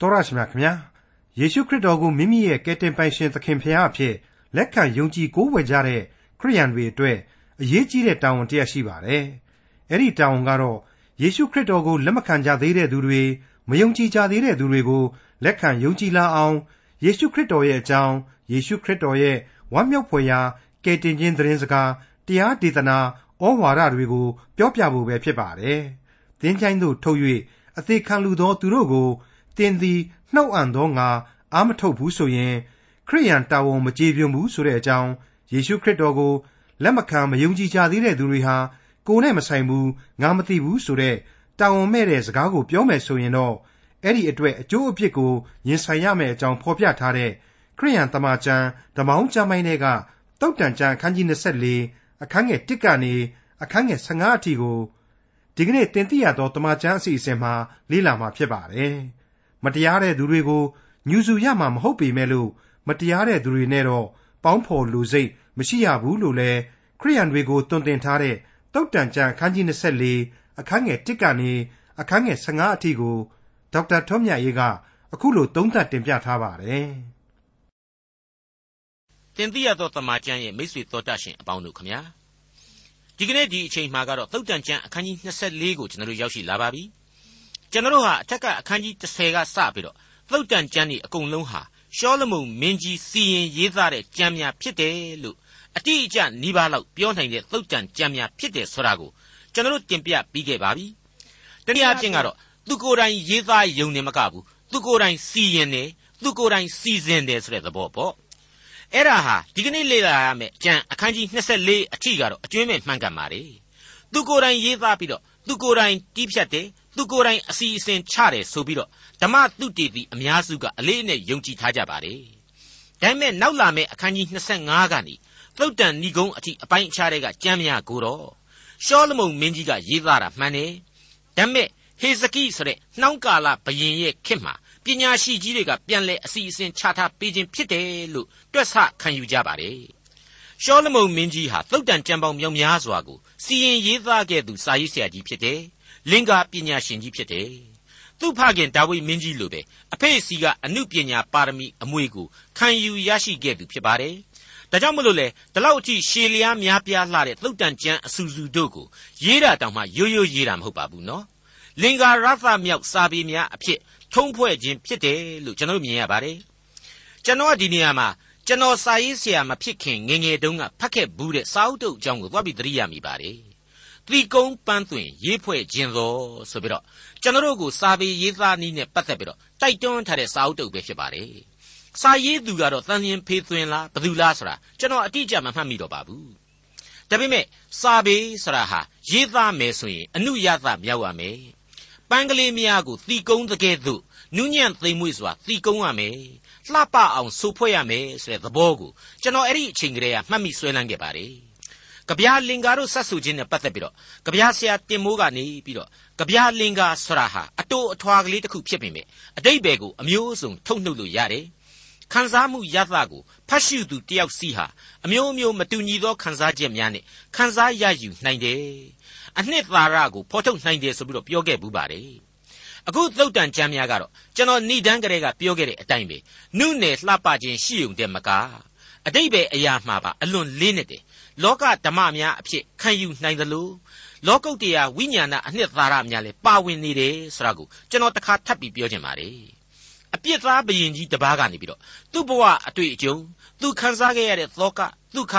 တော်ရရှိမြခင်ဗျာယေရှုခရစ်တော်ကိုမိမိရဲ့ကယ်တင်ပိုင်ရှင်သခင်ဖရာအဖြစ်လက်ခံယုံကြည်ကိုးကွယ်ကြတဲ့ခရိယန်တွေအတွက်အရေးကြီးတဲ့တာဝန်တစ်ရပ်ရှိပါတယ်အဲ့ဒီတာဝန်ကတော့ယေရှုခရစ်တော်ကိုလက်မခံကြသေးတဲ့သူတွေမယုံကြည်ကြသေးတဲ့သူတွေကိုလက်ခံယုံကြည်လာအောင်ယေရှုခရစ်တော်ရဲ့အကြောင်းယေရှုခရစ်တော်ရဲ့ဝမ်းမြောက်ဖွယ်ရာကယ်တင်ခြင်းသတင်းစကားတရားဒေသနာဩဝါဒတွေကိုပြောပြဖို့ပဲဖြစ်ပါတယ်။သင်ချိုင်းသို့ထုတ်၍အသေးခံလူသောသူတို့ကို သင်သည်နှုတ်အံ့သောငါအာမထုတ်ဘူးဆိုရင်ခရိယန်တာဝန်မကျေပြွန်ဘူးဆိုတဲ့အကြောင်းယေရှုခရစ်တော်ကိုလက်မခံမယုံကြည်ကြသေးတဲ့သူတွေဟာကိုယ်နဲ့မဆိုင်ဘူးငါမသိဘူးဆိုတဲ့တာဝန်မဲ့တဲ့စကားကိုပြောမယ်ဆိုရင်တော့အဲ့ဒီအတွက်အကျိုးအပြစ်ကိုရင်ဆိုင်ရမယ့်အကြောင်းဖော်ပြထားတဲ့ခရိယန်တမန်ကျမ်းဓမ္မောင်းကျမ်းပိုင်းတွေကတုတ်တန်ကျမ်းအခန်းကြီး24အခန်းငယ်1ကနေအခန်းငယ်15အထိကိုဒီကနေ့တင်ပြရသောတမန်ကျမ်းအစီအစဉ်မှာလေ့လာမှာဖြစ်ပါတယ်။ မတရားတဲ့သူတွေကိုညူစုရမှာမဟုတ်ပေမဲ့လို့မတရားတဲ့သူတွေနဲ့တော့ပေါင်းဖော်လူစိတ်မရှိရဘူးလို့လဲခရိယန်တွေကိုတွင်တင်ထားတဲ့တုတ်တန်ကျမ်းအခန်းကြီး24အခန်းငယ်1ကနေအခန်းငယ်15အထိကိုဒေါက်တာထွန်းမြတ်ရေးကအခုလိုသုံးသပ်တင်ပြထားပါတယ်။တင်ပြရသောတမန်ကျမ်းရဲ့မိတ်ဆွေတော်တတ်ရှင်အပေါင်းတို့ခမညာဒီကနေ့ဒီအချိန်မှာကတော့သုတ်တန်ကျမ်းအခန်းကြီး24ကိုကျွန်တော်တို့ရောက်ရှိလာပါပြီ။ ကျွန်တော်တို့ဟာအထက်ကအခန်းကြီး30ကစပြီးတော့သုတ်တန်ကျမ်းဒီအကုန်လုံးဟာရှောလမုန်မင်းကြီးစီရင်ရေးသားတဲ့ကျမ်းများဖြစ်တယ်လို့အတိအကျနီးပါးလောက်ပြောနိုင်တဲ့သုတ်တန်ကျမ်းများဖြစ်တယ်ဆိုတာကိုကျွန်တော်တို့တင်ပြပြီးခဲ့ပါပြီ။တနည်းအားဖြင့်ကတော့သူကိုယ်တိုင်ရေးသားယုံနေမကဘူးသူကိုယ်တိုင်စီရင်တယ်သူကိုယ်တိုင်စီစဉ်တယ်ဆိုတဲ့သဘောပေါ့အဲ့ဒါဟာဒီကနေ့လေ့လာရမယ့်ကျမ်းအခန်းကြီး24အထိကတော့အကျွမ်းမဲ့မှန်ကန်ပါလေသူကိုယ်တိုင်ရေးသားပြီးတော့သူကိုယ်တိုင်တီးဖြတ်တယ် သူကိုယ်တိုင်အစီအစဉ်ချတယ်ဆိုပြီးတော့ဓမ္မတုတေတိအများစုကအလေးအနက်ယုံကြည်ထားကြပါတယ်ဒါပေမဲ့နောက်လာမယ့်အခန်းကြီး25ကနေသုတ်တန်ဏီကုံအထိအပိုင်းအခြားတွေကကျမ်းများကိုတော့ရှောလမုန်မင်းကြီးကရေးသားတာမှန်တယ်ဒါပေမဲ့ဟေဇကိဆိုတဲ့နှောင်းကာလဘယင်ရဲ့ခေတ်မှာပညာရှိကြီးတွေကပြန်လဲအစီအစဉ်ချထားပေးခြင်းဖြစ်တယ်လို့တွက်ဆခံယူကြပါတယ်ရှောလမုန်မင်းကြီးဟာသုတ်တန်ကြံပေါင်းမြောက်များစွာကိုစီရင်ရေးသားခဲ့သူစာရေးဆရာကြီးဖြစ်တယ် လင်္ကာပညာရှင်ကြီးဖြစ်တယ်သူ့ဖခင်ဒါဝိမင်းကြီးလိုပဲအဖေစီကအမှုပညာပါရမီအမွေကိုခံယူရရှိခဲ့သူဖြစ်ပါတယ်ဒါကြောင့်မလို့လေဒီလောက်အထိရှည်လျားများပြားလှတဲ့သုတ်တန်ကျမ်းအစူစူတို့ကိုရေးတာတောင်မှရိုးရိုးရေးတာမဟုတ်ပါဘူးနော်လင်္ကာရသမြောက်စာပေများအဖြစ်ထုံးဖွဲ့ခြင်းဖြစ်တယ်လို့ကျွန်တော်မြင်ရပါတယ်ကျွန်တော်ဒီနေရာမှာကျွန်တော်စာရေးဆရာမဖြစ်ခင်ငငယ်တုန်းကဖတ်ခဲ့ဘူးတဲ့စာအုပ်တုပ်အကြောင်းကိုသွားပြီးသတိရမိပါတယ် သီကုံးပန်းသွင်ရေးဖွဲ့ခြင်းသောဆိုပြီးတော့ကျွန်တော်တို့ကိုစာပေရေးသားနည်းနဲ့ပတ်သက်ပြီးတော့တိုက်တွန်းထားတဲ့စာအုပ်တုပ်ပဲဖြစ်ပါတယ်စာရေးသူကတော့တန်လျင်ဖေးသွင်းလားဘယ်သူလားဆိုတာကျွန်တော်အတိအကျမမှတ်မိတော့ပါဘူးဒါပေမဲ့စာပေဆိုတာဟာရေးသားမယ်ဆိုရင်အနုယသမြောက်ရမယ်ပန်းကလေးများကိုသီကုန်းတကဲ့သို့နူးညံ့သိမ်မွေ့စွာသီကုန်းရမယ်လှပအောင်ဆူဖွဲ့ရမယ်ဆိုတဲ့သဘောကိုကျွန်တော်အဲ့ဒီအချိန်ကလေးကမှတ်မိဆွဲလန်းခဲ့ပါတယ်။ ကြပြာလင်္ကာတို့ဆက်ဆူခြင်းနဲ့ပတ်သက်ပြီးတော့ကြပြာဆရာတင်မိုးကနေပြီးတော့ကြပြာလင်္ကာဆရာဟာအတိုးအထွာကလေးတစ်ခုဖြစ်ပေမဲ့အတိတ်ဘယ်ကိုအမျိုးစုံထုတ်နှုတ်လို့ရတယ်။ခံစားမှုရသကိုဖတ်ရှုသူတယောက်စီဟာအမျိုးမျိုးမတူညီသောခံစားချက်များနဲ့ခံစားရယူနိုင်တယ်။အနှစ်သာရကိုဖော်ထုတ်နိုင်တယ်ဆိုပြီးတော့ပြောခဲ့ဘူးပါတယ်အခုသုတ်တန်ကျမ်းများကတော့ကျွန်တော်ဏိဒန်းကလေးကပြောခဲ့တဲ့အတိုင်းပဲနုနယ်လှပခြင်းရှိုံတဲ့မကအတိတ်ပဲအရာမှာပါအလွန်လေးနေတယ် လောကဓမ္မများအဖြစ်ခံယူနိုင်သလိုလောကုတ္တရာဝိညာဏအနှစ်သာရများလည်းပါဝင်နေတယ်ဆိုတာကိုကျွန်တော်တခါထပ်ပြီးပြောချင်ပါတယ်အပြစ်သားဘယင်ကြီးတပားကနေပြီးတော့သူ့ဘဝအတွေ့အကြုံသူခံစားခဲ့ရတဲ့သောကဒုက္ခ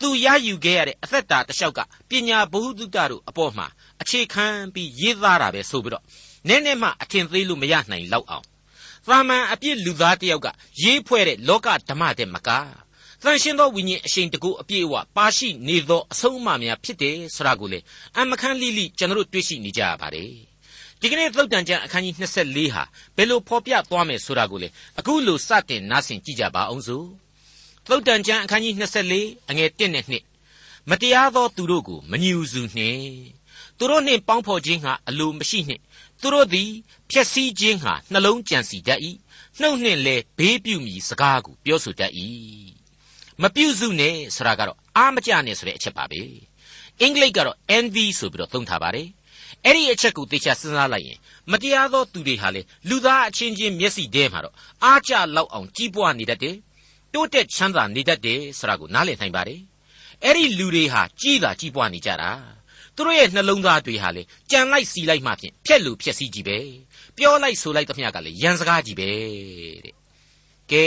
သူရယူခဲ့ရတဲ့အသက်တာတစ်လျှောက်ကပညာဘ ഹു တုတတို့အပေါ်မှာအခြေခံပြီးရေးသားတာပဲဆိုပြီးတော့နည်းနည်းမှအထင်သေးလို့မရနိုင်လောက်အောင်သာမန်အပြစ်လူသားတယောက်ကရေးဖွဲ့တဲ့လောကဓမ္မတဲ့မက သန့်ရှင်းသောဝိညာဉ်အရှိန်တကူအပြည့်အဝပါရှိနေသောအဆုံးအမများဖြစ်တယ်ဆိုတာကိုလေအမခန်းလိလိကျွန်တော်တို့တွေ့ရှိနေကြရပါတယ်ဒီကနေ့သုတ်တန်ကျမ်းအခန်းကြီး24ဟာဘယ်လိုဖော်ပြသွားမယ်ဆိုတာကိုလေအခုလိုစတင်နားဆင်ကြည့်ကြပါအောင်စို့သုတ်တန်ကျမ်းအခန်းကြီး24အငယ်1နဲ့2မတရားသောသူတို့ကိုမညူစုနှင့်သူတို့နှင့်ပေါင်းဖော်ခြင်းဟာအလိုမရှိနှင့်သူတို့သည်ဖြက်စီးခြင်းဟာနှလုံးကြံစီတတ်၏နှုတ်နှင့်လည်းဘေးပြုမိစကားကိုပြောဆိုတတ်၏ မပြုစုနဲ့ဆိုတာကတော့အာမကြနဲ့ဆိုတဲ့အချက်ပါပဲအင်္ဂလိပ်ကတော့ envy ဆိုပြီးတော့သုံးထားပါတယ်အဲ့ဒီအချက်ကိုသေချာစဉ်းစားလိုက်ရင်မတရားသောသူတွေဟာလေလူသားအချင်းချင်းမျက်စိထဲမှာတော့အားကြလောက်အောင်ကြီးပွားနေတတ်တယ်တိုးတက်ချမ်းသာနေတတ်တယ်ဆိုတာကိုနားလည်နိုင်ပါတယ်အဲ့ဒီလူတွေဟာကြီးတာကြီးပွားနေကြတာသူတို့ရဲ့နှလုံးသားတွေဟာလေကြံလိုက်စီလိုက်မှဖြင့်ဖြက်လူဖြက်စီးကြီးပဲပြောလိုက်ဆိုလိုက်သမျှကလေရန်စကားကြီးပဲတဲ့ကဲ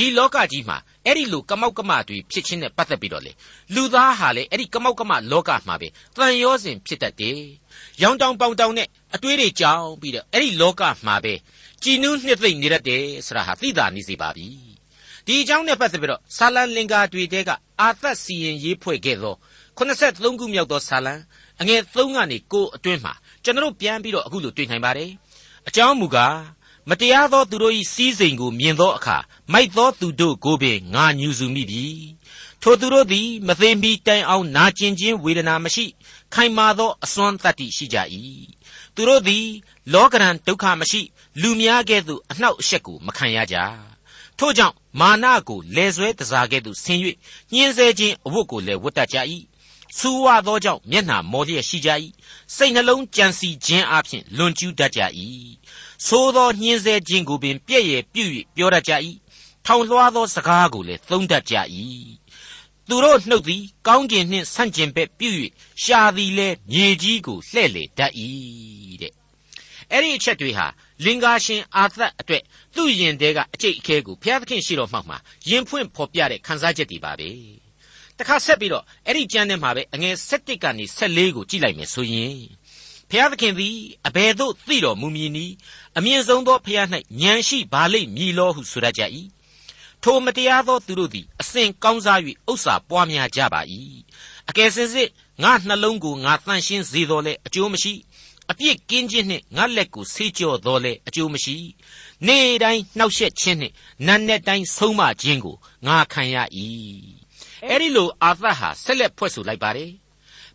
ဒီလောကကြီးမှာအဲ့ဒီလိုကမောက်ကမတွေဖြစ်ချင်းနဲ့ပတ်သက်ပြီးတော့လေလူသားဟာလေအဲ့ဒီကမောက်ကမလောကမှာပဲတန်ရောစဉ်ဖြစ်တတ်တယ်။ရောင်တောင်ပေါင်တောင်နဲ့အတွေးတွေကြောင်ပြီးတော့အဲ့ဒီလောကမှာပဲကြည်နူးနှစ်သိမ့်နေတတ်တယ်ဆိုတာဟာသိတာနေစေပါပြီ။ဒီအကြောင်းနဲ့ပတ်သက်ပြီးတော့ဆာလံလင်္ကာတွေတဲကအာသက်စီရင်ရေးဖွဲ့ခဲ့သော83ခုမြောက်သောဆာလံအငယ်3ကနေ9အတွင်းမှာကျွန်တော်ပြန်ပြီးတော့အခုလိုတွေ့နိုင်ပါတယ်။အကြောင်းမူကား မတရားသောသူတို့၏စီးစိမ်ကိုမြင်သောအခါမိုက်သောသူတို့ကိုပင်ငါညူစုမိပြီထိုသူတို့သည်မသေးမီတိုင်အောင်နာကျင်ခြင်းဝေဒနာမရှိ ခိုင်မာသောအစွမ်းတတ္တိရှိကြ၏သူတို့သည်လောကရန်ဒုက္ခမရှိ လူများကဲ့သို့အနှောက်အယှက်ကိုမခံရကြထို့ကြောင့်မာနကိုလဲဆွဲတစားကဲ့သို့ဆင်း၍ညှင်းဆဲခြင်းအဝတ်ကိုလည်းဝတ်တတ်ကြ၏ဆူဝါသောကြောင့်မျက်နှာမောလျက်ရှိကြ၏စိတ်နှလုံးကြံစီခြင်းအပြင်လွန်ကျူးတတ်ကြ၏ သို့သောညှင်းဆဲခြင်းကိုပင်ပြည့်ရဲ့ပြု၍ပြောတတ်ကြ၏ထောင်လွှားသောစကားကိုလည်းသုံးတတ်ကြ၏သူတို့နှုတ်သည်ကောင်းကျင်နှင့်ဆန့်ကျင်ဘက်ပြု၍ရှာသည်လည်းမြေကြီးကိုလှဲ့လေတတ်၏တဲ့အဲ့ဒီအချက်တွေဟာလင်္ကာရှင်အာသက်အတွက်သူ့ရင်တဲကအကျိတ်အခဲကိုဘုရားသခင်ရှိတော်မှောက်မှာရင်ဖွင့်ဖော်ပြတဲ့ခန်းစားချက်တွေပါပဲတခါဆက်ပြီးတော့အဲ့ဒီကျမ်းထဲမှာပဲအငယ်7ကနေ14ကိုကြည့်လိုက်မယ်ဆိုရင် ဖျားသခင်သည်အဘယ်သို့သိတော်မူမည်နည်းအမြင့်ဆုံးသောဖျား၌ဉာဏ်ရှိပါလိမ့်မည်လောဟုဆိုရကြ၏ထိုမတရားသောသူတို့သည်အစဉ်ကောင်းစား၍ဥစ္စာပွားများကြပါ၏အကယ်စင်စစ်ငါနှလုံးကိုငါတန့်ရှင်းစေတော်လဲအကျိုးမရှိအပြစ်ကင်းခြင်းနှင့်ငါလက်ကိုဆေးကြောတော်လဲအကျိုးမရှိနေ့တိုင်းနှောက်ယှက်ခြင်းနှင့်နတ်နဲ့တိုင်းဆုံးမခြင်းကိုငါခံရ၏အဲ့ဒီလိုအာသဟာဆက်လက်ဖွဲ့ဆိုလိုက်ပါတယ်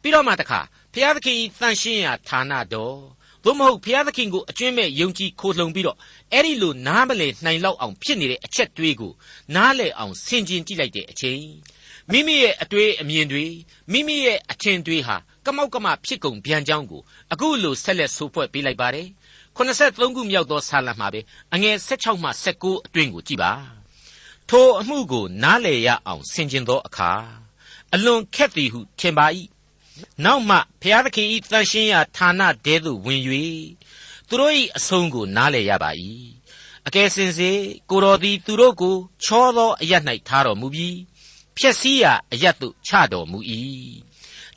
ပြီးတော့မှတခါ ဖျားသခင်ဤတန်ရှင်းရာဌာနတော်သို့မဟုတ်ဖျားသခင်ကိုအကျွင့်မဲ့ယုံကြည်ခိုလှုံပြီးတော့အဲ့ဒီလိုနားမလဲနိုင်လောက်အောင်ဖြစ်နေတဲ့အချက်တွေးကိုနားလဲအောင်ဆင်ခြင်ကြည့်လိုက်တဲ့အချိန်မိမိရဲ့အတွေ့အမြင်တွေမိမိရဲ့အထင်တွေဟာကမောက်ကမဖြစ်ကုန်ပြန်ကြောင်းကိုအခုလိုဆက်လက်ဆိုးဖွဲ့ပေးလိုက်ပါတယ်83ခုမြောက်သောဆာလံမှာပဲအငယ်16မှ19အတွင်းကိုကြည့်ပါထိုအမှုကိုနားလေရအောင်ဆင်ခြင်သောအခါအလွန်ခက်သည်ဟုထင်ပါ၏ နောက်မှဘုရားသခင်ဤတန်ရှင်းရာဌာနတဲသို့ဝင်၍သူတို့၏အဆုံးကိုနားလည်ရပါ၏အကယ်စင်စေကိုတော်သည်သူတို့ကိုချောသောအရ၌ထားတော်မူပြီးဖြက်စီးရာအရသို့ချတော်မူ၏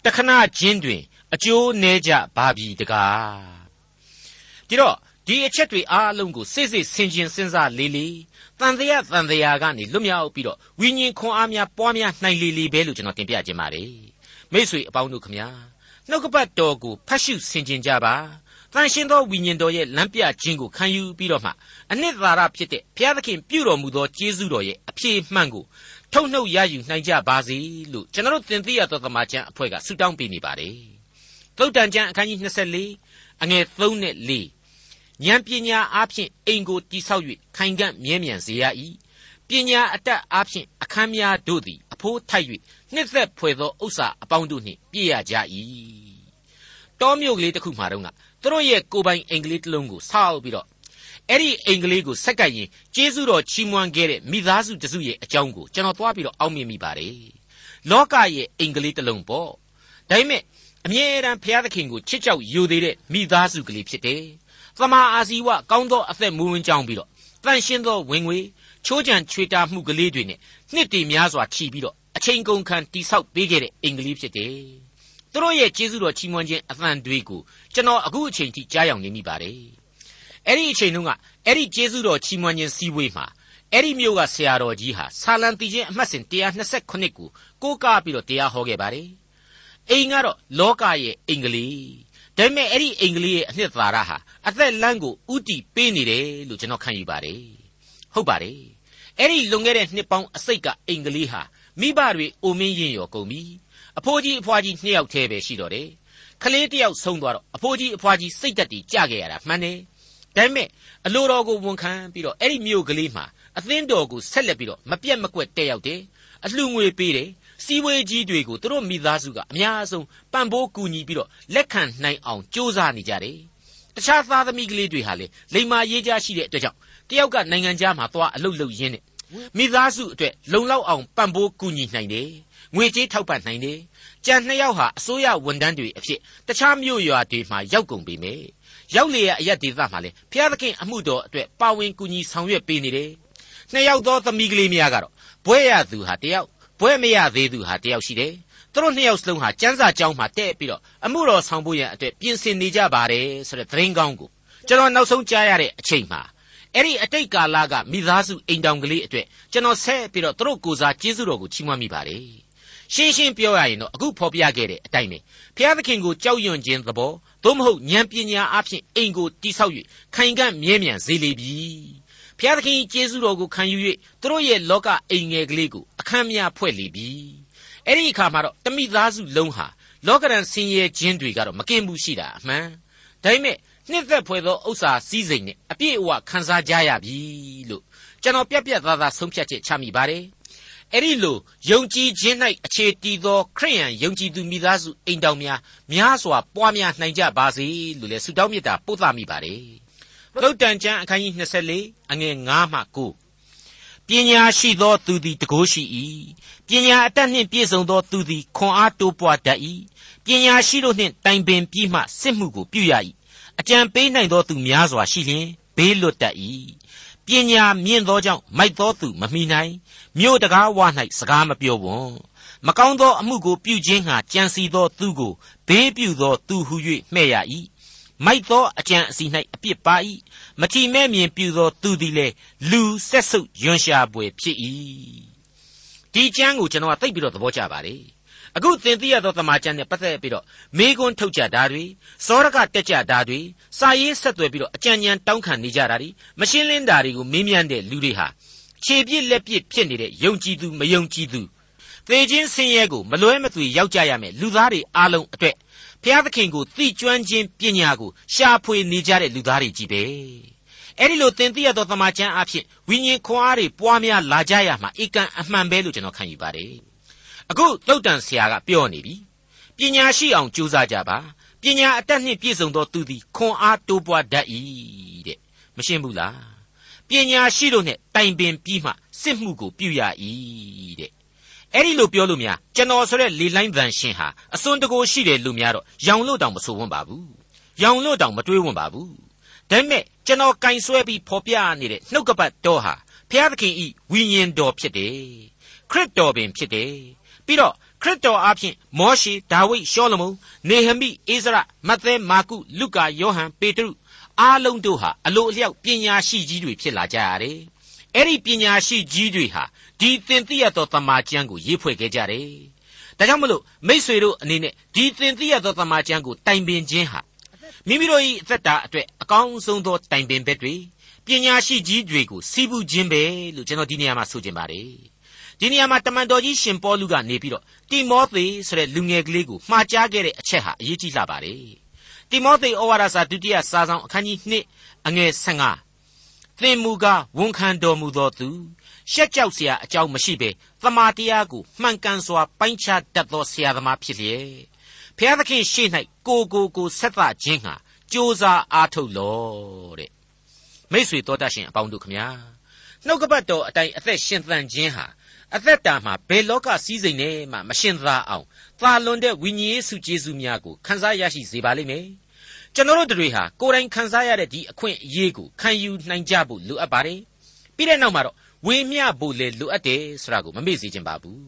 တခဏချင်းတွင် အကျိုးနည်းကြပါပြီတကားဒီတော့ဒီအချက်တွေအားလုံးကိုစိတ်စိတ်ဆင်ခြင်စဉ်းစားလေးလေးတန်တရားတန်တရားကနေလွတ်မြောက်ပြီးတော့ဝိညာဉ်ခွန်အားများပွားများနိုင်လေးလေးပဲလို့ကျွန်တော်တင်ပြခြင်းပါတယ် မိษွေအပေါင်းတို့ခမညာနှုတ်ကပတ်တော်ကိုဖတ်ရှုဆင်ခြင်ကြပါတန်ရှင်သောဝိညာဉ်တော်ရဲ့လမ်းပြခြင်းကိုခံယူပြီးတော့မှအနှစ်သာရဖြစ်တဲ့ဘုရားသခင်ပြုတော်မူသောကျေးဇူးတော်ရဲ့အပြည့်မှန်ကိုထုတ်နှုတ်ရယူနိုင်ကြပါစေလို့ကျွန်တော်တို့သင်သိရသောသမာကျမ်းအဖွဲ့ကဆုတောင်းပေးနေပါတယ်သုတ်တန်ကျမ်းအခန်းကြီး24အငယ်3နဲ့4ဉာဏ်ပညာအားဖြင့်အိမ်ကိုတိဆောက်၍ခိုင်ခံ့မြဲမြံစေရ၏ပညာအတတ်အားဖြင့်အခမ်းများတို့သည်အဖိုးထိုက်၍ နှစ်သက်ဖွယ်သောဥစ္စာအပေါင်းတို့နှင့်ပြည့်ရကြ၏တောမြို့ကလေးတစ်ခုမှာတော့ကသူတို့ရဲ့ကိုပိုင်အင်္ဂလိပ်တစ်လုံးကိုဆောက်ပြီးတော့အဲ့ဒီအင်္ဂလိပ်ကိုဆက်ကပ်ရင်ကျေးဇူးတော်ချီးမွမ်းခဲ့တဲ့မိသားစုတစုရဲ့အကြောင်းကိုကျွန်တော်သွားပြီးတော့အောက်မြင်မိပါတယ်လောကရဲ့အင်္ဂလိပ်တစ်လုံးပေါ့ဒါပေမဲ့အမြဲတမ်းဘုရားသခင်ကိုချစ်ကြောက်ယူသေးတဲ့မိသားစုကလေးဖြစ်တယ်သမာအာဇီဝကောင်းသောအသက်မူဝင်ကြောင်းပြီးတော့တန်ရှင်းသောဝင်ငွေချိုးချံချွေတာမှုကလေးတွေနဲ့နှစ်တည်များစွာချီပြီးတော့ အချိန်ကုန်ခံတိဆောက်ပေးခဲ့တဲ့အင်္ဂလိပ်ဖြစ်တယ်။သူတို့ရဲ့ကျေးဇူးတော်ချီးမွမ်းခြင်းအသံတွေကိုကျွန်တော်အခုအချိန်ထိကြားရောက်နေမိပါတယ်။အဲ့ဒီအချိန်တုန်းကအဲ့ဒီကျေးဇူးတော်ချီးမွမ်းခြင်းစည်းဝေးမှာအဲ့ဒီမျိုးကဆရာတော်ကြီးဟာဆာလံတီချင်းအမှတ်စဉ်128ကိုကိုးကားပြီးတော့တရားဟောခဲ့ပါတယ်။အိမ်ကတော့လောကရဲ့အင်္ဂလိပ်ဒါပေမဲ့အဲ့ဒီအင်္ဂလိပ်ရဲ့အနှစ်သာရဟာအသက်လမ်းကိုဥတီပေးနေတယ်လို့ကျွန်တော်ခံယူပါတယ်။ဟုတ်ပါတယ်။အဲ့ဒီလွန်ခဲ့တဲ့နှစ်ပေါင်းအစိတ်ကအင်္ဂလိပ်ဟာ မိဘတွေအိုမင်းရင်ရော်ကုန်ပြီအဖိုးကြီးအဖွားကြီးနှစ်ယောက်တည်းပဲရှိတော့တယ်ခလေးတယောက်ဆုံးသွားတော့အဖိုးကြီးအဖွားကြီးစိတ်တက်တီကြခဲ့ရတာမှန်တယ်ဒါပေမဲ့အလိုတော်ကိုဝန်ခံပြီးတော့အဲ့ဒီမြို့ကလေးမှာအသင်းတော်ကိုဆက်လက်ပြီးတော့မပြတ်မကွက်တက်ရောက်တယ်အလှငွေပေးတယ်စီဝေးကြီးတွေကိုသူတို့မိသားစုကအများဆုံးပံ့ပိုးကူညီပြီးတော့လက်ခံနိုင်အောင်ကြိုးစားနေကြတယ်တခြားသားသမီးကလေးတွေဟာလေလိမ္မာရေးကြရှိတဲ့အတွက်ကြောင့်တယောက်ကနိုင်ငံခြားမှာသွားအလုပ်လုပ်ရင်းနဲ့ မိသားစုအတွက်လုံလောက်အောင်ပံ့ပိုးကူညီနိုင်တယ်ငွေကြေးထောက်ပံ့နိုင်တယ်ကြံနှစ်ယောက်ဟာအစိုးရဝန်ထမ်းတွေအဖြစ်တခြားမြို့ရွာတွေမှာရောက်ကုန်ပြီမေရောက်လေရအရက်ဒေသမှာလေဖျားသခင်အမှုတော်အတွက်ပါဝင်ကူညီဆောင်ရွက်ပေးနေတယ်နှစ်ယောက်သောသမီးကလေးများကတော့ဘွဲရသူဟာတယောက်ဘွဲမရသေးသူဟာတယောက်ရှိတယ်သူတို့နှစ်ယောက်စလုံးဟာကျန်းစာကျောင်းမှာတဲ့ပြီးတော့အမှုတော်ဆောင်ဖို့ရန်အတွက်ပြင်ဆင်နေကြပါတယ်ဆိုတဲ့သတင်းကောင်းကိုကျွန်တော်နောက်ဆုံးကြားရတဲ့အချိန်မှာ အဲ့ဒီအတိတ်ကာလကမိသားစုအိမ်တောင်ကလေးအတွက်ကျွန်တော်ဆက်ပြီးတော့သူတို့ကိုစားကျေးဇူးတော်ကိုချီးမွမ်းမိပါတယ်ရှင်းရှင်းပြောရရင်တော့အခုဖော်ပြခဲ့တဲ့အတိုင်းပဲဘုရားသခင်ကိုကြောက်ရွံ့ခြင်းသဘောသို့မဟုတ်ဉာဏ်ပညာအဖြစ်အိမ်ကိုတိဆောက်၍ခိုင်ခံ့မြဲမြံစေလေပြီဘုရားသခင်ကျေးဇူးတော်ကိုခံယူ၍သူတို့ရဲ့လောကအိမ်ငယ်ကလေးကိုအခမ်းများဖွဲ့လေပြီအဲ့ဒီအခါမှာတော့တမိသားစုလုံးဟာလောကရန်ဆင်းရဲခြင်းတွေကတော့မကင်ဘူးရှိတာအမှန်ဒါပေမဲ့ နှစ်သက်ဖွယ်သောဥစ္စာစည်းစိမ်နဲ့အပြည့်အဝခံစားကြရပြီလို့ကျွန်တော်ပြက်ပြက်သားသားဆုံးဖြတ်ချက်ချမိပါတယ်အဲ့ဒီလိုယုံကြည်ခြင်း၌အခြေတည်သောခရိယန်ယုံကြည်သူမိသားစုအိမ်တောင်များများစွာပွားများနိုင်ကြပါစေလို့လည်းဆုတောင်းမေတ္တာပို့သမိပါတယ်သုတ်တန်ကျမ်းအခန်းကြီး24အငယ်9မှ9ပညာရှိသောသူသည်တကိုးရှိ၏ပညာအတတ်နှင့်ပြည့်စုံသောသူသည်ခွန်အားတိုးပွားတတ်၏ပညာရှိတို့နှင့်တိုင်ပင်ပြီးမှစစ်မှုကိုပြုရ၏ အကြံပေးနိုင်သောသူများစွာရှိလျင်ဘေးလွတ်တတ်၏ပညာမြင့်သောကြောင့်မိုက်သောသူမမိနိုင်မြို့တကားဝ၌စကားမပြောဝွန်မကောင်းသောအမှုကိုပြုခြင်းဟာကြံစီသောသူကိုဘေးပြုသောသူဟု၍မှဲ့ရ၏မိုက်သောအကြံအစီ၌အပြစ်ပါ၏မထီမဲ့မြင်ပြုသောသူသည်လည်းလူဆက်ဆုပ်ယွန်ရှာပွေဖြစ်၏ဒီကျမ်းကိုကျွန်တော်ကသိပြီးတော့သဘောကျပါတယ် အခုသင်သိရသောတမန်ကျမ်းနဲ့ပတ်သက်ပြီးတော့မေကွန်းထုတ်ကြတာတွေစောရကတက်ကြတာတွေစာရေးဆက်သွယ်ပြီးတော့အကြံဉာဏ်တောင်းခံနေကြတာတွေမရှင်းလင်းတာတွေကိုမေးမြန်းတဲ့လူတွေဟာခြေပြစ်လက်ပြစ်ဖြစ်နေတဲ့ယုံကြည်သူမယုံကြည်သူသေခြင်းဆင်းရဲကိုမလွဲမသွေရောက်ကြရမယ်လူသားတွေအားလုံးအတွက်ဘုရားသခင်ကိုသိကျွမ်းခြင်းပညာကိုရှာဖွေနေကြတဲ့လူသားတွေကြီးပဲအဲ့ဒီလိုသင်သိရသောသမာကျမ်းအဖြစ်ဝိညာဉ်ခွန်အားတွေပွားများလာကြရမှာအကန့်အမှန်ပဲလို့ကျွန်တော်ခံယူပါတယ် အခုတုတ်တန်ဆရာကပြောနေပြီပညာရှိအောင်ကြိုးစားကြပါပညာအတတ်နှင့်ပြည့်စုံသောသူသည်ခွန်အားတိုးပွားတတ်၏တဲ့မရှင်းဘူးလားပညာရှိတို့နဲ့တိုင်ပင်ပြီးမှစစ်မှုကိုပြုရ၏တဲ့အဲ့ဒီလိုပြောလို့များကျွန်တော်ဆိုတဲ့လေလိုင်းဗန်ရှင်ဟာအစွန်းတကိုရှိတယ်လို့များတော့ရောင်လို့တောင်မဆိုဝန်းပါဘူးရောင်လို့တောင်မတွေးဝန်းပါဘူးဒါပေမဲ့ကျွန်တော်ကင်ဆွဲပြီးဖော်ပြနေတဲ့နှုတ်ကပတ်တော်ဟာဘုရားသခင်ဤဝိညာဉ်တော်ဖြစ်တယ် ခရစ်တော်ပင်ဖြစ်တယ်ပြီးတော့ခရစ်တော်အားဖြင့်မောရှေဒါဝိဒ်ရှောလမုန်နေဟမိအိဇရမဿဲမာကုလုကာယောဟန်ပေတရုအားလုံးတို့ဟာအလိုအလျောက်ပညာရှိကြီးတွေဖြစ်လာကြရတယ်အဲ့ဒီပညာရှိကြီးတွေဟာဒီသင်သိရသောတမန်ကျမ်းကိုရေးဖွဲ့ခဲ့ကြတယ်ဒါကြောင့်မလို့မိษွေတို့အနေနဲ့ဒီသင်သိရသောတမန်ကျမ်းကိုတိုင်ပင်ခြင်းဟာမိမိတို့၏အသက်တာအတွက်အကောင်းဆုံးသောတိုင်ပင်ဘက်တွေပညာရှိကြီးတွေကိုစီးပူးခြင်းပဲလို့ကျွန်တော်ဒီနေရာမှာဆိုချင်ပါတယ် ဒီနေရာမှာတမန်တော်ကြီးရှင်ပေါလုကနေပြီးတော့တိမောသေဆိုတဲ့လူငယ်ကလေးကိုမှားကြားခဲ့တဲ့အချက်ဟာအရေးကြီးလှပါတယ်တိမောသေဩဝါဒစာဒုတိယစာဆောင်အခန်းကြီး2အငယ်15သင်မူကားဝန်ခံတော်မူသောသူရှက်ကြောက်เสียအကြောင်းမရှိဘဲသမာတရားကိုမှန်ကန်စွာပိုင်းခြားတတ်သောဆရာသမားဖြစ်လျက်ဖျားသခင်ရှေ့၌ကိုကိုကိုဆက်သခြင်းဟာကြိုးစားအားထုတ်လောတဲ့မိษွေတော်တတ်ရှင်အပေါင်းတို့ခမညာနှုတ်ကပတ်တော်အတိုင်းအသက်ရှင်သန်ခြင်းဟာ အသက်တာမှာဘယ်လောကစည်းစိမ်နဲ့မှမရှင်သာအောင်သာလွန်တဲ့ဝိညာဉ်ရေးစုကျေးဇူးများကိုခန်းစားရရှိစေပါလိမ့်မယ်ကျွန်တော်တို့တွေဟာကိုယ်တိုင်ခန်းစားရတဲ့ဒီအခွင့်အရေးကိုခံယူနိုင်ကြဖို့လိုအပ်ပါတယ်ပြီးတဲ့နောက်မှာတော့ဝေမျှဖို့လေလိုအပ်တယ်ဆိုတာကိုမမေ့စေချင်ပါဘူး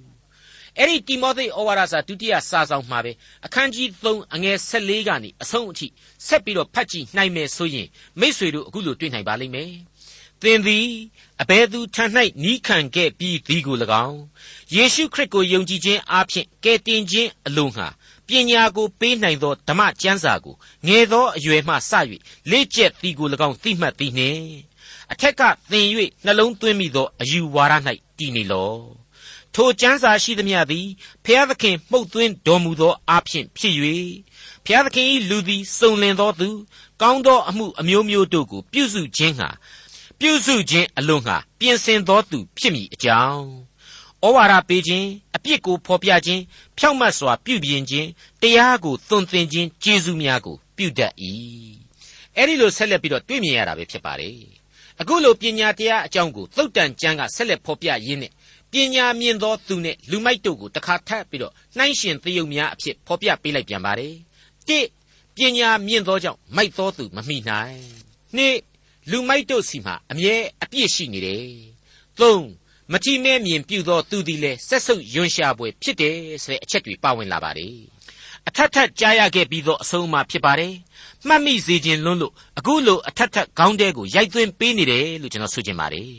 အဲ့ဒီတိမောသေဩဝါဒစာဒုတိယစာဆောင်မှာပဲအခန်းကြီး3အငယ်14ကနေအဆုံးအထိဆက်ပြီးတော့ဖတ်ကြည့်နိုင်မယ်ဆိုရင်မိษွေတို့အခုလိုတွေ့နိုင်ပါလိမ့်မယ် သင်သည်အဘယ်သူထံ၌နီးခံခဲ့ပြီးသည်ကို၎င်းယေရှုခရစ်ကိုယုံကြည်ခြင်းအပြင်ကယ်တင်ခြင်းအလိုငှာပညာကိုပေးနိုင်သောဓမ္မကျမ်းစာကိုငယ်သောအရွယ်မှစ၍လေ့ကျက်သည်ကို၎င်းသိမှတ်သည်နှင့်အထက်ကသင်၍နှလုံးသွင်းမိသောအယူဝါဒ၌တည်နေလောထိုကျမ်းစာရှိသမျှသည်ဖျားသခင်မှုတ်သွင်းတော်မူသောအဖြစ်ဖြစ်၍ဖျားသခင်၏လူသည်စုံလင်သောသူကောင်းသောအမှုအမျိုးမျိုးတို့ကိုပြုစုခြင်းဟာ ပြုစုခြင်းအလို့ငှာပြင်ဆင်သောသူဖြစ်မိအကြောင်းဩဩဝါဒပေးခြင်းအပြစ်ကိုဖော်ပြခြင်းဖြောင့်မတ်စွာပြုပြင်ခြင်းတရားကိုသွန်သင်ခြင်းကျေးဇူးများကိုပြုတတ်၏အဲ့ဒီလိုဆက်လက်ပြီးတော့တွေ့မြင်ရတာပဲဖြစ်ပါတယ်အခုလိုပညာတရားအကြောင်းကိုသုတ်တန်ကျမ်းကဆက်လက်ဖော်ပြရင်းနဲ့ပညာမြင့်သောသူနဲ့လူမိုက်တို့ကိုတခါထပ်ပြီးတော့နှိုင်းရှင်သရုပ်များအဖြစ်ဖော်ပြပေးလိုက်ပြန်ပါတယ်တိပညာမြင့်သောကြောင့်မိုက်သောသူမမိနိုင်နှစ် လူမိုက်တို့စီမှာအမြဲအပြစ်ရှိနေတယ်သုံးမကြည့်မဲမြင်ပြုသောသူသည်လည်းဆက်ဆုပ်ယွန်ရှာပွဲဖြစ်တယ်ဆိုတဲ့အချက်တွေပါဝင်လာပါတယ်အထက်ထက်ကြားရခဲ့ပြီးသောအဆုံးအမဖြစ်ပါတယ်မှတ်မိစေခြင်းလွန်းလို့အခုလိုအထက်ထက်ခေါင်းတဲကိုရိုက်သွင်းပေးနေတယ်လို့ကျွန်တော်ဆိုချင်ပါတယ်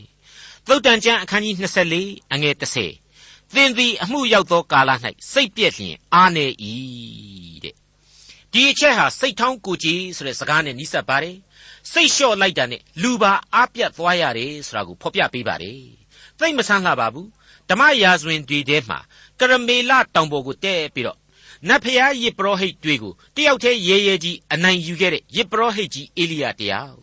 သုတ်တန်ကျမ်းအခန်းကြီး24အငယ်30သင်သည်အမှုရောက်သောကာလ၌စိတ်ပြည့်လျင်အားနေ၏တဲ့ဒီအချက်ဟာစိတ်ထောင်းကိုကြည်ဆိုတဲ့စကားနဲ့နီးစပ်ပါတယ် စိတ်လျှော့လိုက်တာနဲ့လူပါအားပြတ်သွားရတယ်ဆိုတာကိုဖော်ပြပေးပါတယ်သိမ့်မဆန်းလှပါဘူးဓမ္မရာဇဝင်တွေထဲမှာကရမေလတောင်ပေါ်ကိုတဲပြီးတော့နတ်ဖျားယစ်ပရောဟိတ်တွေကိုတယောက်တည်းရဲရဲကြီးအနိုင်ယူခဲ့တဲ့ယစ်ပရောဟိတ်ကြီးအေလိယတရား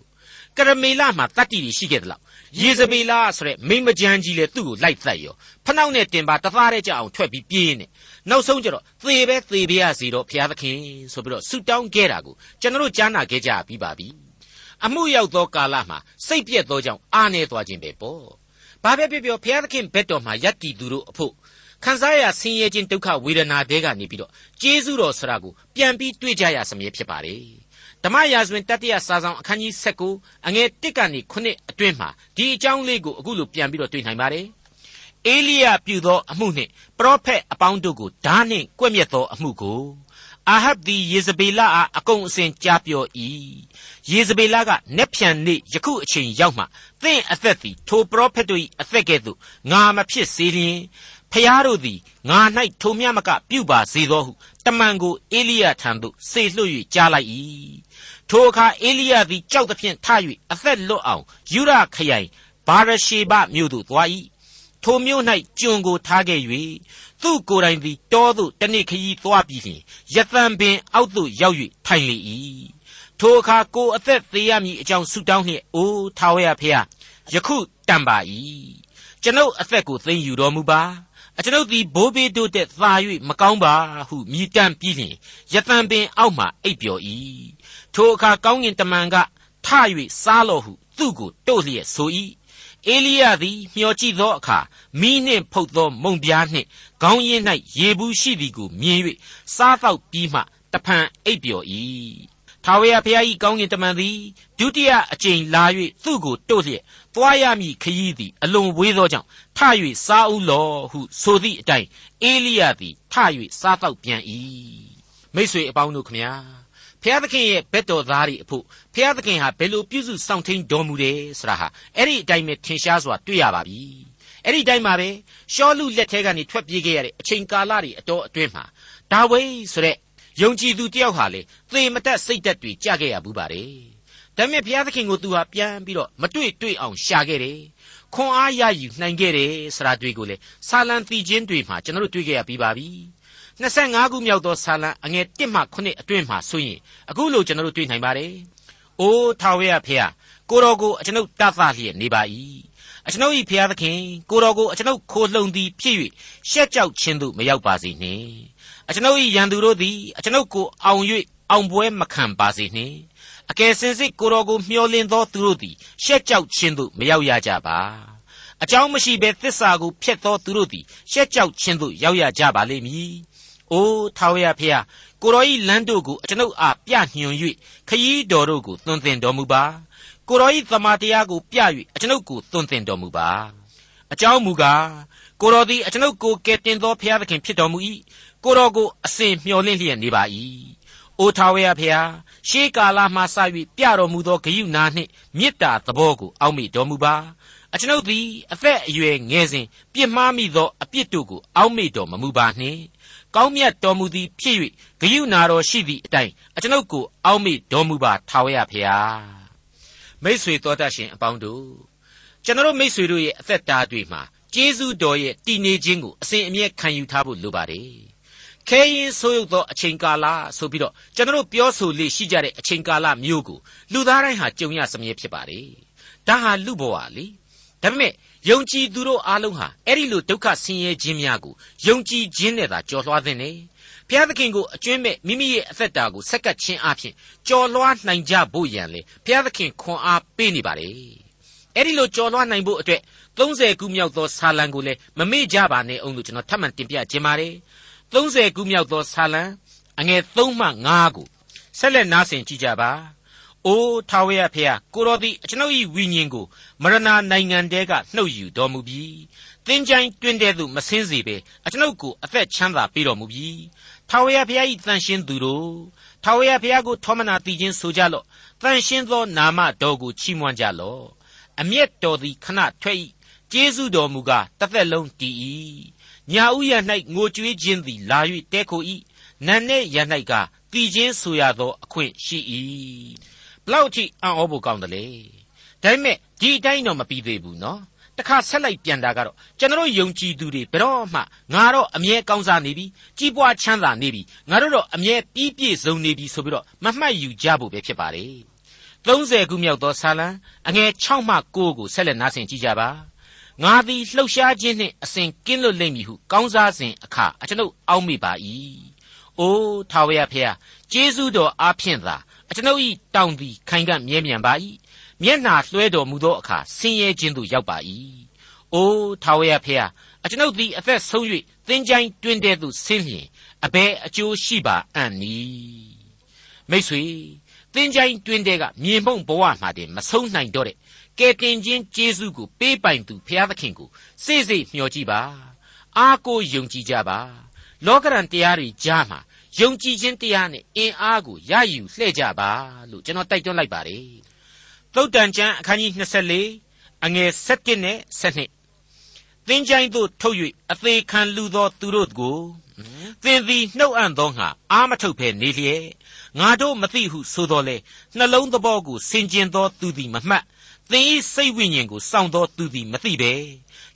ကရမေလမှာတတ္တိတွေရှိခဲ့သလားယေဇဗေလဆိုတဲ့မိမကြမ်းကြီးလေသူ့ကိုလိုက်သက်ရောဖနှောက်နဲ့တင်ပါတသားတဲ့ကြအောင်ထွက်ပြီးပြေးနေနောက်ဆုံးကျတော့သေပဲသေပြရစီတော့ဘုရားသခင်ဆိုပြီးတော့ဆူတောင်းခဲ့တာကိုကျွန်တော်ကြားနာခဲ့ကြပြီးပါပြီ အမှုရောက်သောကာလမှာစိတ်ပြက်သောကြောင့်အားနေသွားခြင်းပဲပေါ့ဘာပဲပြောပြောဘုရားသခင်ဘက်တော်မှာယက်တီသူတို့အဖို့ခံစားရဆင်းရဲခြင်းဒုက္ခဝေဒနာတွေကနေပြီးတော့ကျေးဇူးတော်ဆရာကိုပြန်ပြီးတွေ့ကြရစမြဲဖြစ်ပါတယ်ဓမ္မရာဇဝင်တတိယစာဆောင်အခန်းကြီး19အငယ်1ကနေ9အတွင်းမှာဒီအကြောင်းလေးကိုအခုလိုပြန်ပြီးတော့တွေ့နိုင်ပါတယ်အေလိယပြုသောအမှုနှင့်ပရောဖက်အပေါင်းတို့ကိုဓာနှင့်ကွက်မြက်သောအမှုကို အာဟပ်သည်ယေဇဗေလအားအကုန်အစင်ကြားပြော၏ယေဇဗေလကနက်ဖြန်နေ့ယခုအချိန်ရောက်မှသင်အသက်သည်ထိုပရောဖက်တို့၏အသက်ကဲ့သို့ငါမဖြစ်စေလျင်ဖျားတို့သည်ငါ၌ထိုမြတ်မကပြုပါစေသောဟုတမန်ကိုအေလိယထံသို့စေလွှတ်၍ကြားလိုက်၏ထိုအခါအေလိယသည်ကြောက်သဖြင့်ထ၍အသက်လွတ်အောင်ယူရခရိုင်ဘာရရှေဘမြို့သို့သွား၏ ထိုမြို့၌ကျွန်ကိုထားခဲ့၍သူ့ကိုယ်တိုင်သည်တောသို့တနေ့ခရီးသွားပြီးလျှင်ယသံပင်အောက်သို့ရောက်၍ထိုင်လေ၏ထိုအခါကိုအသက်သေးရမည်အကြောင်းဆုတောင်းလျက်အိုးထာဝရဖျားယခုတန်ပါ၏ကျွန်ုပ်အသက်ကိုသိမ်းယူတော်မူပါအကျွန်ုပ်သည်ဘိုးဘေးတို့တဲ့သာ၍မကောင်းပါဟုမြည်တမ်းပြီးလျှင်ယသံပင်အောက်မှအိပ်ပျော်၏ထိုအခါကောင်းကင်တမန်ကထ၍စားလော့ဟုသူ့ကိုတို့လျက်ဆို၏ အေလိယသည်မျှော်ကြည့်သောအခါမိနှင့်ဖုတ်သောမုံပြားနှင့်ခေါင်းရင်း၌ရေဘူးရှိသည်ကိုမြင်၍စားသောက်ပြီးမှတဖန်အိပ်ပျော်၏ထာဝရဘုရား၏ကောင်းကင်တမန်သည်ဒုတိယအကြိမ်လာ၍သူ့ကိုတို့လျက်သွားရမည်ခရီးသည်အလွန်ဝေးသောကြောင့်ထ၍စားဦးလောဟုဆိုသည့်အတိုင်းအေလိယသည်ထ၍စားတော့ပြန်၏မိษွေအပေါင်းတို့ခမညာ ဖျားသခင်ရဲ့ဘက်တော်သားတွေအဖို့ဖျားသခင်ဟာဘယ်လိုပြုစုစောင့်ထိန်တော်မူတယ်ဆိုတာဟာအဲ့ဒီအတိုင်းပဲထင်ရှားစွာတွေ့ရပါပြီအဲ့ဒီတိုင်းမှာပဲရှောလူလက်ထဲကနေထွက်ပြေးခဲ့ရတဲ့အချိန်ကာလတွေအတော်အတွင်းမှာဒါဝိဆိုတဲ့ယုံကြည်သူတယောက်ဟာလေသေမတက်စိတ်တက်တွေကြခဲ့ရဘူးပါတယ်ဒါပေမဲ့ဘုရားသခင်ကိုသူဟာပြန်ပြီးတော့မတွေ့တွေ့အောင်ရှာခဲ့တယ်ခွန်အားရယူနိုင်ခဲ့တယ်ဆိုတာတွေ့ကိုလေဆာလံတီချင်းတွေမှာကျွန်တော်တို့တွေ့ခဲ့ရပြီးပါပြီ 25ခုမြောက်သောဆာလံအငယ်1မှ9အတွင်းမှာဆိုရင်အခုလိုကျွန်တော်တို့တွေ့နိုင်ပါတယ်။အိုးထာဝရဖေဟာကိုတော်ကိုအကျွန်ုပ်တတ်သလျက်နေပါ၏။အကျွန်ုပ်၏ဖေဟာသခင်ကိုတော်ကိုအကျွန်ုပ်ခိုလှုံသည်ဖြစ်၍ရှက်ကြောက်ခြင်းသို့မရောက်ပါစေနှင့်။အကျွန်ုပ်၏ရန်သူတို့သည်အကျွန်ုပ်ကိုအောင်၍အောင်ပွဲမခံပါစေနှင့်။အကယ်စင်စစ်ကိုတော်ကိုမျှော်လင့်သောသူတို့သည်ရှက်ကြောက်ခြင်းသို့မရောက်ရကြပါ။အကြောင်းမရှိဘဲသစ္စာကိုဖျက်သောသူတို့သည်ရှက်ကြောက်ခြင်းသို့ရောက်ရကြပါလိမ့်မည်။ အိုးထာဝရဖျားကိုတော်ဤလမ်းတို့ကိုအကျွန်ုပ်အားပြညွှန်၍ခရီးတော်တို့ကိုသွန်သင်တော်မူပါ။ကိုတော်ဤသမာတရားကိုပြ၍အကျွန်ုပ်ကိုသွန်သင်တော်မူပါ။အကြောင်းမူကားကိုတော်သည်အကျွန်ုပ်ကိုကယ်တင်သောဖျားသခင်ဖြစ်တော်မူ၏။ကိုတော်ကိုအစဉ်မျှော်လင့်လျက်နေပါ၏။အိုထာဝရဖျားရှေးကာလမှစ၍ပြတော်မူသောဂယုဏနှင့်မေတ္တာသဘောကိုအောက်မေ့တော်မူပါ။အကျွန်ုပ်သည်အသက်အရွယ်ငယ်စဉ်ပြစ်မှားမိသောအပြစ်တို့ကိုအောက်မေ့တော်မမူပါနှင့် ကောင်းမြတ်တော်မူသည်ဖြစ်၍ဂယုဏတော်ရှိသည့်အတိုင်းအကျွန်ုပ်ကိုအောက်မေ့တော်မူပါထာဝရဖျားမိษွေတော်တတ်ရှင်အပေါင်းတို့ကျွန်တော်မိษွေတို့ရဲ့အသက်တာတွေမှာကျေးဇူးတော်ရဲ့တည်နေခြင်းကိုအစဉ်အမြဲခံယူထားဖို့လိုပါတယ်ခဲရင်ဆိုးရုပ်သောအချိန်ကာလဆိုပြီးတော့ကျွန်တော်ပြောဆိုလေရှိကြတဲ့အချိန်ကာလမျိုးကိုလူသားတိုင်းဟာကြုံရစမြဲဖြစ်ပါတယ်ဒါဟာလူဘဝလေ ဒါပေမဲ့ယုံကြည်သူတို့အားလုံးဟာအဲ့ဒီလိုဒုက္ခဆင်းရဲခြင်းများကိုယုံကြည်ခြင်းနဲ့သာကြော်လွှားသင့်တယ်ဘုရားသခင်ကိုအကျွင့်မဲ့မိမိရဲ့အသက်တာကိုဆက်ကပ်ခြင်းအပြင်ကြော်လွှားနိုင်ကြဖို့ရန်လေဘုရားသခင်ခွန်အားပေးနေပါလေအဲ့ဒီလိုကြော်လွှားနိုင်ဖို့အတွက်30ခုမြောက်သောဆာလံကိုလည်းမမေ့ကြပါနဲ့အောင်လို့ကျွန်တော်ထပ်မံတင်ပြခြင်းပါတယ်30ခုမြောက်သောဆာလံအငယ်3မှ5ကိုဆက်လက်နားဆင်ကြည့်ကြပါ အိုးထာဝရဖေဟာကိုတော်သည်ကျွန်ုပ်၏ဝိညာဉ်ကိုမရဏနိုင်ငံတဲကနှုတ်ယူတော်မူပြီးတင်းကြိုင်တွင်တဲ့သို့မဆင်းစေဘဲအကျွန်ုပ်ကိုအသက်ချမ်းသာပေးတော်မူပြီးထာဝရဘုရား၏တန်ရှင်းသူတို့ထာဝရဘုရားကိုထောမနာတည်ခြင်းဆိုကြလော့တန်ရှင်းသောနာမတော်ကိုချီးမွမ်းကြလော့အမျက်တော်သည်ခဏထွက်၏ကျေးဇူးတော်မူကားတစ်သက်လုံးတည်၏ညာဥယ၌ငိုကြွေးခြင်းသည်လာ၍တဲခို၏နန်းနဲ့ရ၌ကတည်ခြင်းဆိုရသောအခွင့်ရှိ၏ဘ လောက်ထိအံ့ဩဖို့ကောင်းတယ်လေဒါပေမဲ့ဒီအတိုင်းတော့မပြီးသေးဘူးနော်တခါဆက်လိုက်ပြန်တာကတော့ကျွန်တော်ယုံကြည်သူတွေဘယ်တော့မှငါတော့အမြဲကောင်းစားနေပြီကြီးပွားချမ်းသာနေပြီငါတို့တော့အမြဲပြီးပြည့်စုံနေပြီဆိုပြီးတော့မမှတ်ယူကြဖို့ပဲဖြစ်ပါတယ်30ခုမြောက်သောဆာလံအငယ်6မှ9ကိုဆက်လက်နားဆင်ကြည့်ကြပါငါသည်လှုပ်ရှားခြင်းနှင့်အစဉ်ကင်းလွတ်လိမ့်မည်ဟုကောင်းစားစဉ်အခါအကျွန်ုပ်အောက်မိပါ၏အိုးထာဝရဖျားကျေးဇူးတော်အားဖြင့်သာ အကျွန်ုပ်၏တောင်သည်ခိုင်ကမြဲမြံပါ၏မျက်နှာလွှဲတော်မူသောအခါဆင်းရဲခြင်းသို့ရောက်ပါ၏အိုးထာဝရဖျားအကျွန်ုပ်သည်အသက်ဆုံး၍သင်ချိုင်းတွင်တဲ့သို့ဆင်းလျင်အဘယ်အကျိုးရှိပါအံ့နည်းမိတ်ဆွေသင်ချိုင်းတွင်တဲ့ကမြေမှုန့်ဘဝမှာတင်မဆုံးနိုင်တော့တဲ့ကယ်တင်ခြင်းကျေးဇူးကိုပေးပိုင်သူဘုရားသခင်ကိုစိတ်စိတ်မျှော်ကြည့်ပါအားကိုယုံကြည်ကြပါလောကရန်တရားတွေကြားမှာ ယုံကြည်ခြင်းတရားနဲ့အင်အားကိုရယူလှည့်ကြပါလို့ကျွန်တော်တိုက်တွန်းလိုက်ပါတယ်သုတ်တန်ကျမ်းအခန်းကြီး24အငယ်7နဲ့7သင်ချိုင်းသို့ထုတ်၍အသေးခံလူသောသူတို့ကိုသင်သည်နှုတ်အံ့သောငါအာမထုတ်ဖဲနေလျက်ငါတို့မသိဟုဆိုတော်လေနှလုံးသဘောကိုဆင်ကျင်သောသူသည်မမှတ်သင်၏စိတ်ဝိညာဉ်ကိုစောင့်သောသူသည်မသိပဲ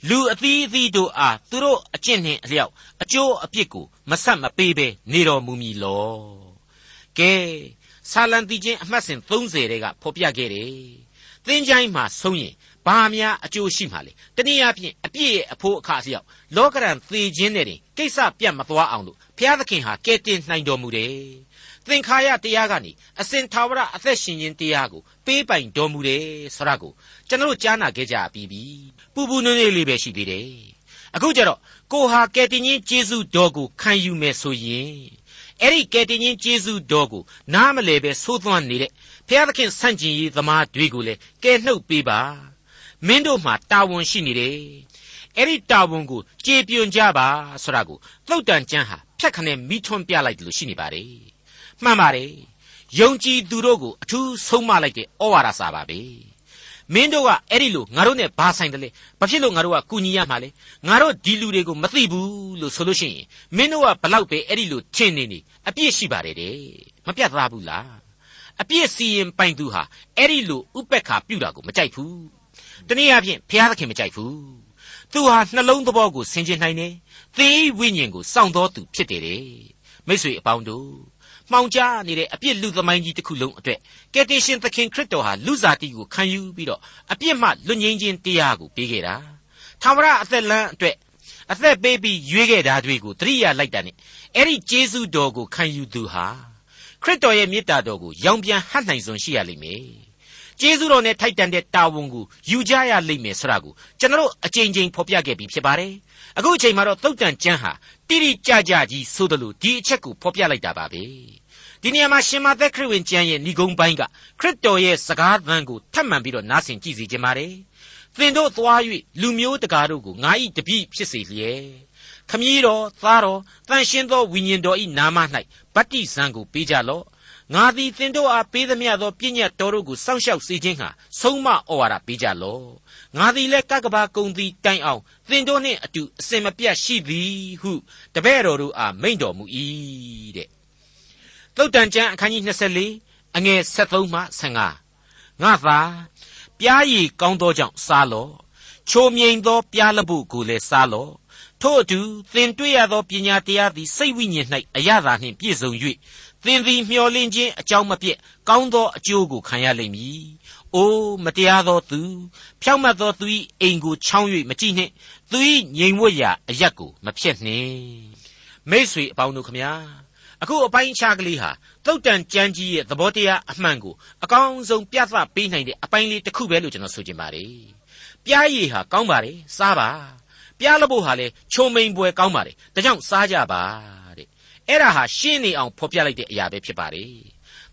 လူအသီးအသီးတို့အားသူတို့အကျင့်နှင့်အလျောက်အကျိုးအပြစ်ကိုမဆက်မပေးဘဲနေတော်မူမည်လောကဲဆာလံတီချင်းအမှတ်စဉ်30တဲ့ကဖော်ပြခဲ့တယ်သင်ချိုင်းမှာဆုံးရင်ဘာများအကျိုးရှိမှာလဲတနည်းအားဖြင့်အပြည့်ရဲ့အဖို့အခါအလျောက်လောကရန်သေခြင်းနဲ့တင်ကိစ္စပြတ်မသွားအောင်လို့ဘုရားသခင်ဟာကဲတင်နိုင်တော်မူတယ် သင်္ခါရတရားကနေအစဉ်သာဝရအသက်ရှင်ခြင်းတရားကိုပေးပိုင်တော်မူတယ်ဆိုရကိုကျွန်တော်ကြားနာခဲ့ကြပြီးပြီပူပူနွေးနွေးလေးပဲရှိသေးတယ်အခုကျတော့ကိုဟာကယ်တင်ရှင်ယေရှုတော်ကိုခံယူမယ်ဆိုရင်အဲ့ဒီကယ်တင်ရှင်ယေရှုတော်ကိုနားမလဲပဲသိုးသွန်းနေတဲ့ဘုရားသခင်ဆန့်ကျင်ရေးသမားတွေကိုလည်းကယ်နှုတ်ပေးပါမင်းတို့မှာတာဝန်ရှိနေတယ်အဲ့ဒီတာဝန်ကိုကြေပြွန်ကြပါဆိုတာကိုသုတ်တန်ကျမ်းဟာဖြတ်ခနဲ့မိထွန်းပြလိုက်တယ်လို့ရှိနေပါတယ် မှန်ပါတယ်ယုံကြည်သူတို့ကိုအထူးဆုံးမလိုက်တဲ့ဩဝါဒစာပါပဲမင်းတို့ကအဲ့ဒီလိုငါတို့နဲ့ဘာဆိုင်တယ်လဲဘာဖြစ်လို့ငါတို့ကကူညီရမှာလဲငါတို့ဒီလူတွေကိုမသိဘူးလို့ဆိုလို့ရှိရင်မင်းတို့ကဘလောက်ပဲအဲ့ဒီလိုထင်နေနေအပြစ်ရှိပါတယ်တဲ့မပြတ်သားဘူးလားအပြစ်စီရင်ပိုင်သူဟာအဲ့ဒီလိုဥပက္ခပြုတာကိုမကြိုက်ဘူးတနည်းအားဖြင့်ဘုရားသခင်မကြိုက်ဘူးသူဟာနှလုံးသဘောကိုဆင်ခြင်နိုင်တယ်သင်၏ဝိညာဉ်ကိုစောင့်တော်သူဖြစ်တယ်တဲ့မိတ်ဆွေအပေါင်းတို့ မှောင်ကြားနေတဲ့အပြစ်လူသမိုင်းကြီးတစ်ခုလုံးအတွက်ကယ်တင်ရှင်သခင်ခရစ်တော်ဟာလူစားတီကိုခံယူပြီးတော့အပြစ်မှလွတ်ငြိမ်းခြင်းတရားကိုပေးခဲ့တာထာဝရအသက်လမ်းအတွက်အသက်ပေးပြီးရွေးခဲ့တာတွေကိုတရိယာလိုက်တာနဲ့အဲ့ဒီဂျေဇုတော်ကိုခံယူသူဟာခရစ်တော်ရဲ့မေတ္တာတော်ကိုရောင်ပြန်ဟတ်နိုင်စွန်ရှိရလိမ့်မယ်ကျေးဇူးတော်နဲ့ထိုက်တန်တဲ့တာဝန်ကိုယူကြရလိမ့်မယ်ဆိုတာကိုကျွန်တော်အကြိမ်ကြိမ်ဖော်ပြခဲ့ပြီးဖြစ်ပါတယ်အခုအချိန်မှာတော့သုတ်တန်ကျမ်းဟာ တိတိကျကျကြီးဆိုသလိုဒီအချက်ကိုဖော်ပြလိုက်တာပါပဲဒီနေရာမှာရှင်မသက်ခရစ်ဝင်ကျမ်းရဲ့ဏိဂုံးပိုင်းကခရစ်တော်ရဲ့စကားသံကိုထပ်မံပြီးတော့နားဆင်ကြည့်စီခြင်းပါတယ်သင်တို့သွား၍လူမျိုးတကာတို့ကိုငါ၏တပည့်ဖြစ်စေလျက်ခမည်းတော်သားတော်တန်ရှင်းသောဝိညာဉ်တော်၏နာမ၌ဗတ္တိဇံကိုပေးကြလော့ငါသည်သင်တို့အားပေးသမျှသောပြည့်ညတ်တော်တို့ကိုစောင့်ရှောက်စေခြင်းဟာဆုံးမဩဝါဒပေးကြလော့ ငါသည်လည်းကကဘာကုံသည်တိုင်အောင်သင်တို့နှင့်အတူအစင်မပြတ်ရှိသည်ဟုတပည့်တော်တို့အားမိန့်တော်မူ၏တဲ့သုတ်တန်ကျမ်းအခန်းကြီး24အငယ်73မှ15ငါသာပြားရည်ကောင်းသောကြောင့်စားလော့ချိုမြိန်သောပြားလပုကိုလည်းစားလော့ထို့အတူသင်တွေ့ရသောပညာတရားသည်စိတ်ဝိညာဉ်၌အရသာနှင့်ပြည့်စုံ၍သင်သည်မျှော်လင့်ခြင်းအကြောင်းမပြည့်ကောင်းသောအကျိုးကိုခံရလိမ့်မည်။ဩ အိုးမတရားသောသူဖြောင့်မတ်သောသူ၏အိမ်ကိုချောင်း၍မကြည့်နှင့်သူ၏ငြိမ်ဝတ်ရာအရက်ကိုမဖြစ်နှင့်မိษွေအပေါင်းတို့ခမညာအခုအပိုင်းခြားကလေးဟာသုတ်တန်ကြမ်းကြီးရဲ့သဘောတရားအမှန်ကိုအကောင်းဆုံးပြသပေးနိုင်တဲ့အပိုင်းလေးတစ်ခုပဲလို့ကျွန်တော်ဆိုချင်ပါတယ်ပြားရည်ဟာကောင်းပါတယ်စားပါပြားလဘို့ဟာလည်းချုံမိန်ပွဲကောင်းပါတယ်ဒါကြောင့်စားကြပါတဲ့အဲ့ဒါဟာရှင်းနေအောင်ဖော်ပြလိုက်တဲ့အရာပဲဖြစ်ပါတယ်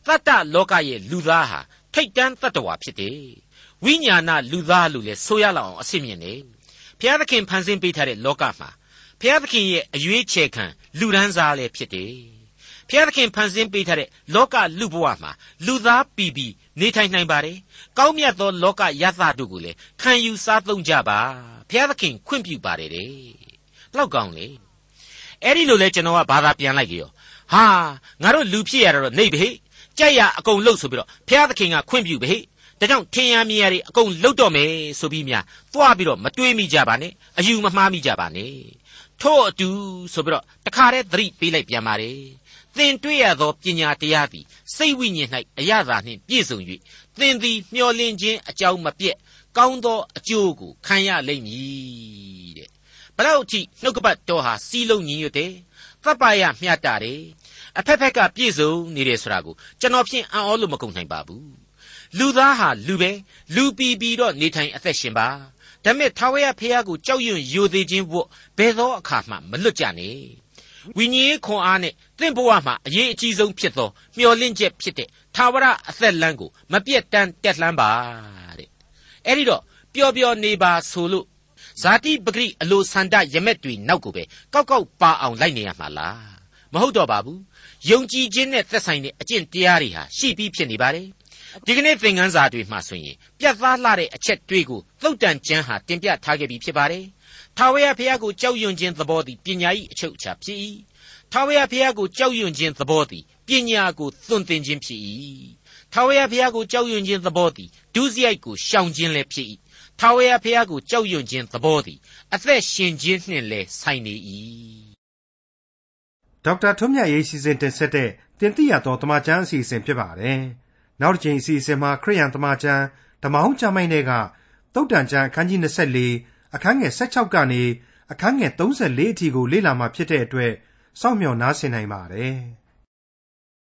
တတ္တလောကရဲ့လူသားဟာ ထိတ်တန်းတတ္တဝါဖြစ်တယ်ဝိညာဏလူသားလို့လည်းဆိုရလောက်အောင်အစ်စ်မြင့်တယ်ဘုရားသခင်ဖန်ဆင်းပေးထားတဲ့လောကမှာဘုရားသခင်ရဲ့အရွေးချယ်ခံလူဒန်းစားလည်းဖြစ်တယ်ဘုရားသခင်ဖန်ဆင်းပေးထားတဲ့လောကလူဘဝမှာလူသားပီပီနေထိုင်နိုင်ပါတယ်ကောင်းမြတ်သောလောကယသတို့ကိုလည်းခံယူစားသုံးကြပါဘုရားသခင်ခွင့်ပြုပါတယ်တဲ့လောက်ကောင်းလေအဲ့ဒီလိုလဲကျွန်တော်ကဘာသာပြန်လိုက်ကြောဟာငါတို့လူဖြစ်ရတော့နေပြီ ကြက်ရအကုန်လှုပ်ဆိုပြီးတော့ဘုရားသခင်ကခွင့်ပြုပြီဒါကြောင့်ထင်ရမြင်ရတွေအကုန်လှုပ်တော့မယ်ဆိုပြီးများသွားပြီးတော့မတွေးမိကြပါနဲ့အယူမမှားမိကြပါနဲ့ထို့အတူဆိုပြီးတော့တခါတည်းသတိပေးလိုက်ပြန်ပါတယ်သင်တွေ့ရသောပညာတရားသည်စိတ်ဝိညာဉ်၌အရသာနှင့်ပြည့်စုံ၍သင်သည်မျှော်လင့်ခြင်းအကြောင်းမပြည့်ကောင်းသောအကျိုးကိုခံရလိမ့်မည်တဲ့ဘလောက်ထိနှုတ်ကပတ်တော်ဟာစီးလုံးညီညွတ်တယ်သဗ္ဗယမျှတာတယ် အဖက်ဖက်ကပြည့်စုံနေတယ်ဆိုတာကိုကျွန်တော်ဖြင့်အံ့ဩလို့မကုန်နိုင်ပါဘူးလူသားဟာလူပဲလူပီပီတော့နေထိုင်အသက်ရှင်ပါဒါမဲ့ထာဝရဘုရားကိုကြောက်ရွံ့ယိုသေးခြင်းဝတ်ဘယ်သောအခါမှမလွတ်ကြနဲ့ဝိညာဉ်ခွန်အားနဲ့သင်ဘဝမှာအရေးအကြီးဆုံးဖြစ်သောမျော်လင့်ချက်ဖြစ်တဲ့ထာဝရအသက်လမ်းကိုမပြတ်တမ်းတက်လှမ်းပါတဲ့အဲ့ဒီတော့ပျော်ပျော်နေပါဆိုလို့ဇာတိပဂရိအလိုဆန္ဒရမက်တွေနောက်ကိုပဲကောက်ကောက်ပါအောင်လိုက်နေရမှာလား မဟုတ်တော့ပါဘူးယုံကြည်ခြင်းနဲ့သက်ဆိုင်တဲ့အကျင့်တရားတွေဟာရှိပြီးဖြစ်နေပါတယ်ဒီကနေ့သင်ခန်းစာတွေမှာဆိုရင်ပြတ်သားလှတဲ့အချက်တွေကိုသုတ်တန်ကျမ်းဟာတင်ပြထားခဲ့ပြီးဖြစ်ပါတယ်ထာဝရဘုရားကိုကြောက်ရွံ့ခြင်းသဘောသည်ပညာ၏အချုပ်အခြာဖြစ်၏ထာဝရဘုရားကိုကြောက်ရွံ့ခြင်းသဘောသည်ပညာကိုသွန်သင်ခြင်းဖြစ်၏ထာဝရဘုရားကိုကြောက်ရွံ့ခြင်းသဘောသည်ဒုစရိုက်ကိုရှောင်ခြင်းလည်းဖြစ်၏ထာဝရဘုရားကိုကြောက်ရွံ့ခြင်းသဘောသည်အသက်ရှင်ခြင်းနှင့်လည်းဆိုင်နေ၏ ဒေါက်တာထွန်းမြတ်ရေးစီစဉ်တင်ဆက်တဲ့တင်ပြတော်တမချန်းအစီအစဉ်ဖြစ်ပါတယ်။နောက်တစ်ချိန်အစီအစဉ်မှာခရိယန်တမချန်းဓမ္မဟောင်းကျမ်းိုင်းတွေကတုတ်တန်ချန်းအခန်းကြီး24အခန်းငယ်16ကနေအခန်းငယ်34အထိကိုလေ့လာမှဖြစ်တဲ့အတွက်စောင့်မျှော်နားဆင်နိုင်ပါတယ်။